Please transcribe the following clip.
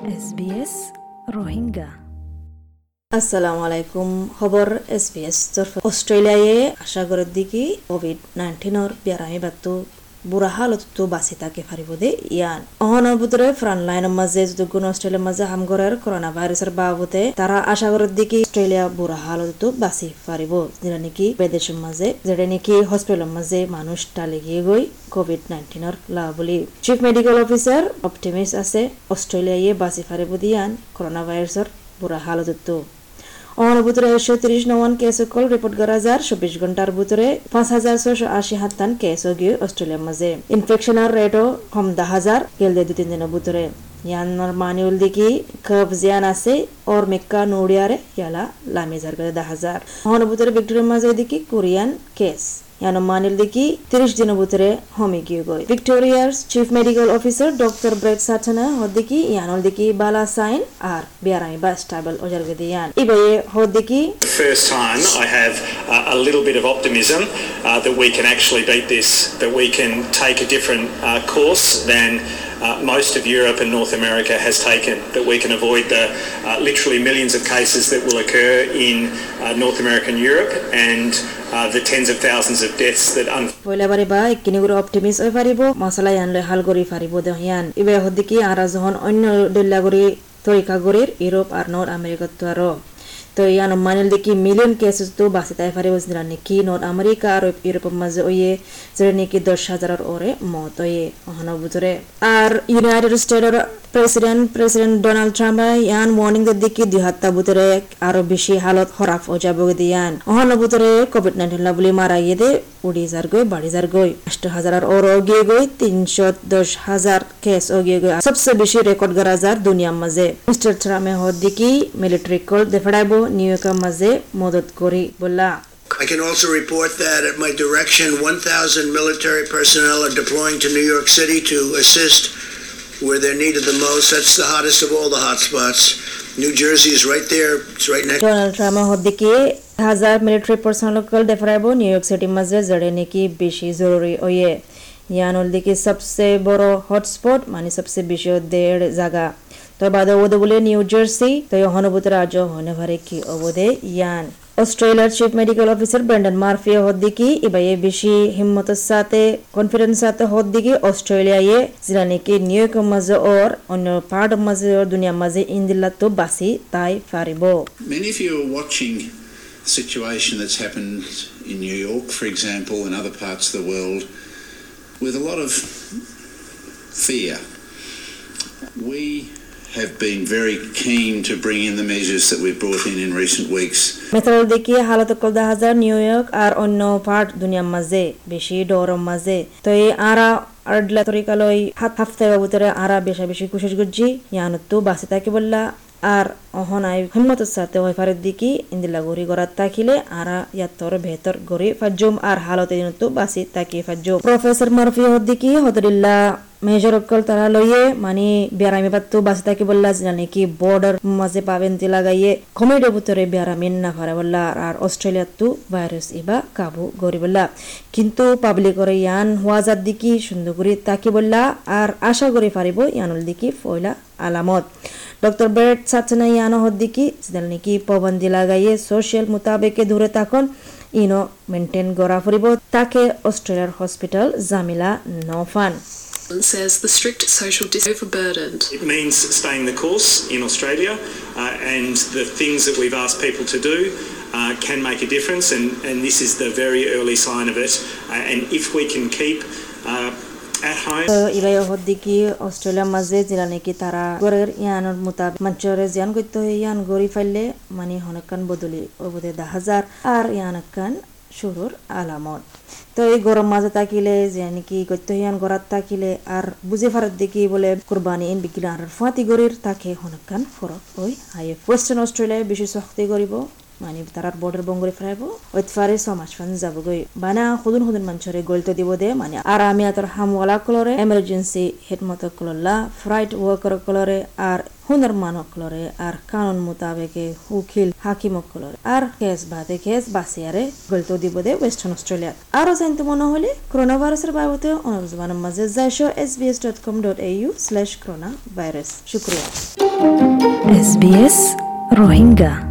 SBS Rohingya আসসালামু আলাইকুম খবর এস বি এস অস্ট্রেলিয়ায় করার দিকে কোভিড নাইন্টিনের বেৰামী বাটটো বুঢ়া হালতো বাচি তাকে ফাৰিব দে ইয়ান অহনৰ ভিতৰে ফ্ৰণ্ট লাইনৰ মাজে যদুগুণ অষ্ট্ৰেলিয়াৰ মাজে হামগৰৰ করোনা ভাইরাসের বাবদে তারা আশা করার দিকে অস্ট্রেলিয়া বুঢ়া হালতো বাচি ফাৰিব যেটা নাকি বিদেশের মাঝে যেটা নাকি হস্পিটালের মাঝে মানুষ টালি গিয়ে গই কোভিড নাইন্টিনের লা বুলি চিফ মেডিকেল অফিসার অপটিমিস্ট আছে অস্ট্রেলিয়ায় বাচি ফাৰিব দিয়ান করোনা ভাইরাসের বুঢ়া হালতো অহর ভিতরে একশো তিরিশ নওয়ান কেস কল রিপোর্ট করা যার চব্বিশ ঘণ্টার ভিতরে পাঁচ হাজার ছয়শো আশি হাত্তান কেস গিয়ে অস্ট্রেলিয়ার মাঝে। ইনফেকশনের রেটও কম দা হাজার গেল দে তিন দিনের ভিতরে ইয়ানোর মানিউল দেখি খব জিয়ান আছে, ওর মেক্কা নোড়িয়ারে, ইয়ালা লামিজার গেলে দা হাজার। অহর ভিতরে ভিক্টোরিয়ার মাঝে দেখি কোরিয়ান কেস। য়ানমানিলদিকি First time I have uh, a little bit of optimism uh, that we can actually beat this, that we can take a different uh, course than Uh, most of Europe and North America has taken, that we can avoid the uh, literally millions of cases that will occur in uh, North America and Europe and the tens of thousands of deaths that un- পয়লা বারে বা একখিনি করে অপটিমিস হয়ে পারিব মশলা ইয়ান লৈ হাল কৰি পারিব দেহিয়ান ইবে হদ্দিকি আরা যখন অন্য দল্লা কৰি তরিকা গরির ইউরোপ আর নর্থ আমেরিকাত তো ইয়ান মানিল দেখি মিলিয়ন কেসেস তো বাঁচি তাই পারিব যেটা নাকি নর্থ আমেরিকা আর ইউরোপের মাঝে ওয়ে যেটা নাকি দশ হাজারের ওরে মত ওয়ে অহন বুঝরে আর ইউনাইটেড স্টেটের প্রেসিডেন্ট প্রেসিডেন্ট ডোনাল্ড ট্রাম্প ইয়ান ওয়ার্নিং দের দিকে দুই বুতরে আরও বেশি হালত খরাফ ও যাব দিয়ান অহন বুতরে কোভিড নাইন্টিন বুলি মারা গিয়ে উড়ি যার গই বাড়ি যার গই আষ্ট হাজার ওর গিয়ে গই তিনশো দশ হাজার কেস গিয়ে গই। সবচেয়ে বেশি রেকর্ড করা যার দুনিয়ার মাঝে। মিস্টার ট্রাম্পে হদ দিকে মিলিটারি কল দেফাড়াইব নিউ ইয়র্কের মাঝে মদত করি বললা I can also report that at my direction, 1,000 military personnel are deploying to New York City to assist where they're needed the most. That's the hottest of all the hotspots. New Jersey is right there. It's right next. Donald ট্রাম্পে হদ্দিকে হাজার military personnel দেফারাইব New York সিটির মাঝে জড়ে নাকি বেশি জরুরি way ইয়ানুল দিকে সবচেয়ে বড় হটস্পট মানে সবচেয়ে বেশি দেড় জায়গা তো বাদে ওদে বলে নিউ জার্সি তো হনুভূত রাজ্য হনে ভারে কি অবদে ইয়ান অস্ট্রেলিয়ার chief medical officer Brendan Murphy হদ্দিকি ইবাইয়ে বেশি হিম্মতের সাথে কনফিডেন্স সাথে হদ্দিকি অস্ট্রেলিয়ায় যেটা নাকি নিউ ইয়র্কের মাঝে ওর অন্য পার্ট মাঝে ওর দুনিয়ার মাঝে ইন্দিল্লা তো বাসি তাই পারিব situation that's happened in New York, for example, and other parts of the world, with a lot of fear. We have been very keen to bring in the measures that we've brought in in recent weeks. মেথড হালত কল দা হাজার New York আর অন্য part দুনিয়ার মাঝে বেশি ডরম মাঝে তো এই আরা আডলা তরিকালই হাত হাফতে বাবুতরে আরা বেশা বেশি কুশেষ গুজি ইয়ানতো বাসে তাকে বললা আর অহনাই হিম্মতের সাথে ওয়াইফারের দিকে ইন্দিলা গড়ি গড়াত তাকিলে আরা ইয়াত্তর ভেতর গড়ি ফাজ্জুম আর হালতে দিনতো বাসি তাকি ফাজ্জুম প্রফেসর মারফি হদ্দিকি হদরিল্লা মেজর অকল তারা লইয়ে মানে বেড়ামি পাত্তু বাসে থাকি বললা, জানি কি বর্ডার মাঝে পাবেন তি লাগাইয়ে কমেডের ভিতরে বেড়ামিন না ফারে বললা, আর অস্ট্রেলিয়ার তু ভাইরাস ইবা কাবু গরি বললা। কিন্তু পাবলিক করে ইয়ান হওয়া যার দিকে সুন্দর করে তাকি বললা, আর আশা করি পারিব ইয়ানুল দিকে ফয়লা আলামত। ডক্টর ব্রেড সাচনা ইয়ানো হদ্দিকি যেন নাকি পাবন্দি লাগাইয়ে সোশ্যাল মোতাবেকে দূরে থাকুন, ইনো মেনটেন করা ফুরিব। তাকে অস্ট্রেলিয়ার হসপিটাল জামিলা নফান says the strict social dis overburdened. It means staying the course in Australia, uh, and the things that we've asked people to do uh, can make a difference, and, and this is the very early sign of it. Uh, and if we can keep uh, at home. ইলাই হদ্দিকি অস্ট্রেলিয়ার মাঝে যেটা নাকি তারা গড়ের ইয়ানোর মোতাবেক মঞ্চরে জিয়ান করতে হয় ইয়ান গড়ি ফাইলে মানে হনকান বদলি ওবদে দা হাজার আর ইয়ানকান শুরুর আলামত। তো এই গরম মাঝে থাকিলে যে নাকি করতে ইয়ান গড়াত থাকিলে আর বুঝে ফারত দেখি বলে কুরবানি ইন বিক্রি আর ফাঁতি গড়ির তাকে হনকান ফরক ওই হাই ওয়েস্টার্ন অস্ট্রেলিয়ায় বেশি শক্তি করিব মানে তারার বর্ডার বঙ্গরে ফ্রাইব। ওইত ফারে সমাজ ফান যাবগৈ বানা, খুদুন খুদুন মঞ্চরে গলিত দিব দে। মানে আর আমি আতর হামওয়ালা কলরে এমার্জেন্সি হেড মতো কলল্লা ফ্রাইট ওয়ার্কার কলরে, আর হুনার মানক কলরে, আর কানুন মোতাবেকে উকিল হাকিম কলরে। আর কেস বাদে কেস বাসিয়ারে গলিত দিব দে ওয়েস্টার্ন অস্ট্রেলিয়া আরও জানতে মনে হলে করোনা ভাইরাসের বাবদে অনুজবানের মাঝে যাইশো S B S dot com dot AU slash corona virus শুক্রিয়া। SBS Rohingya.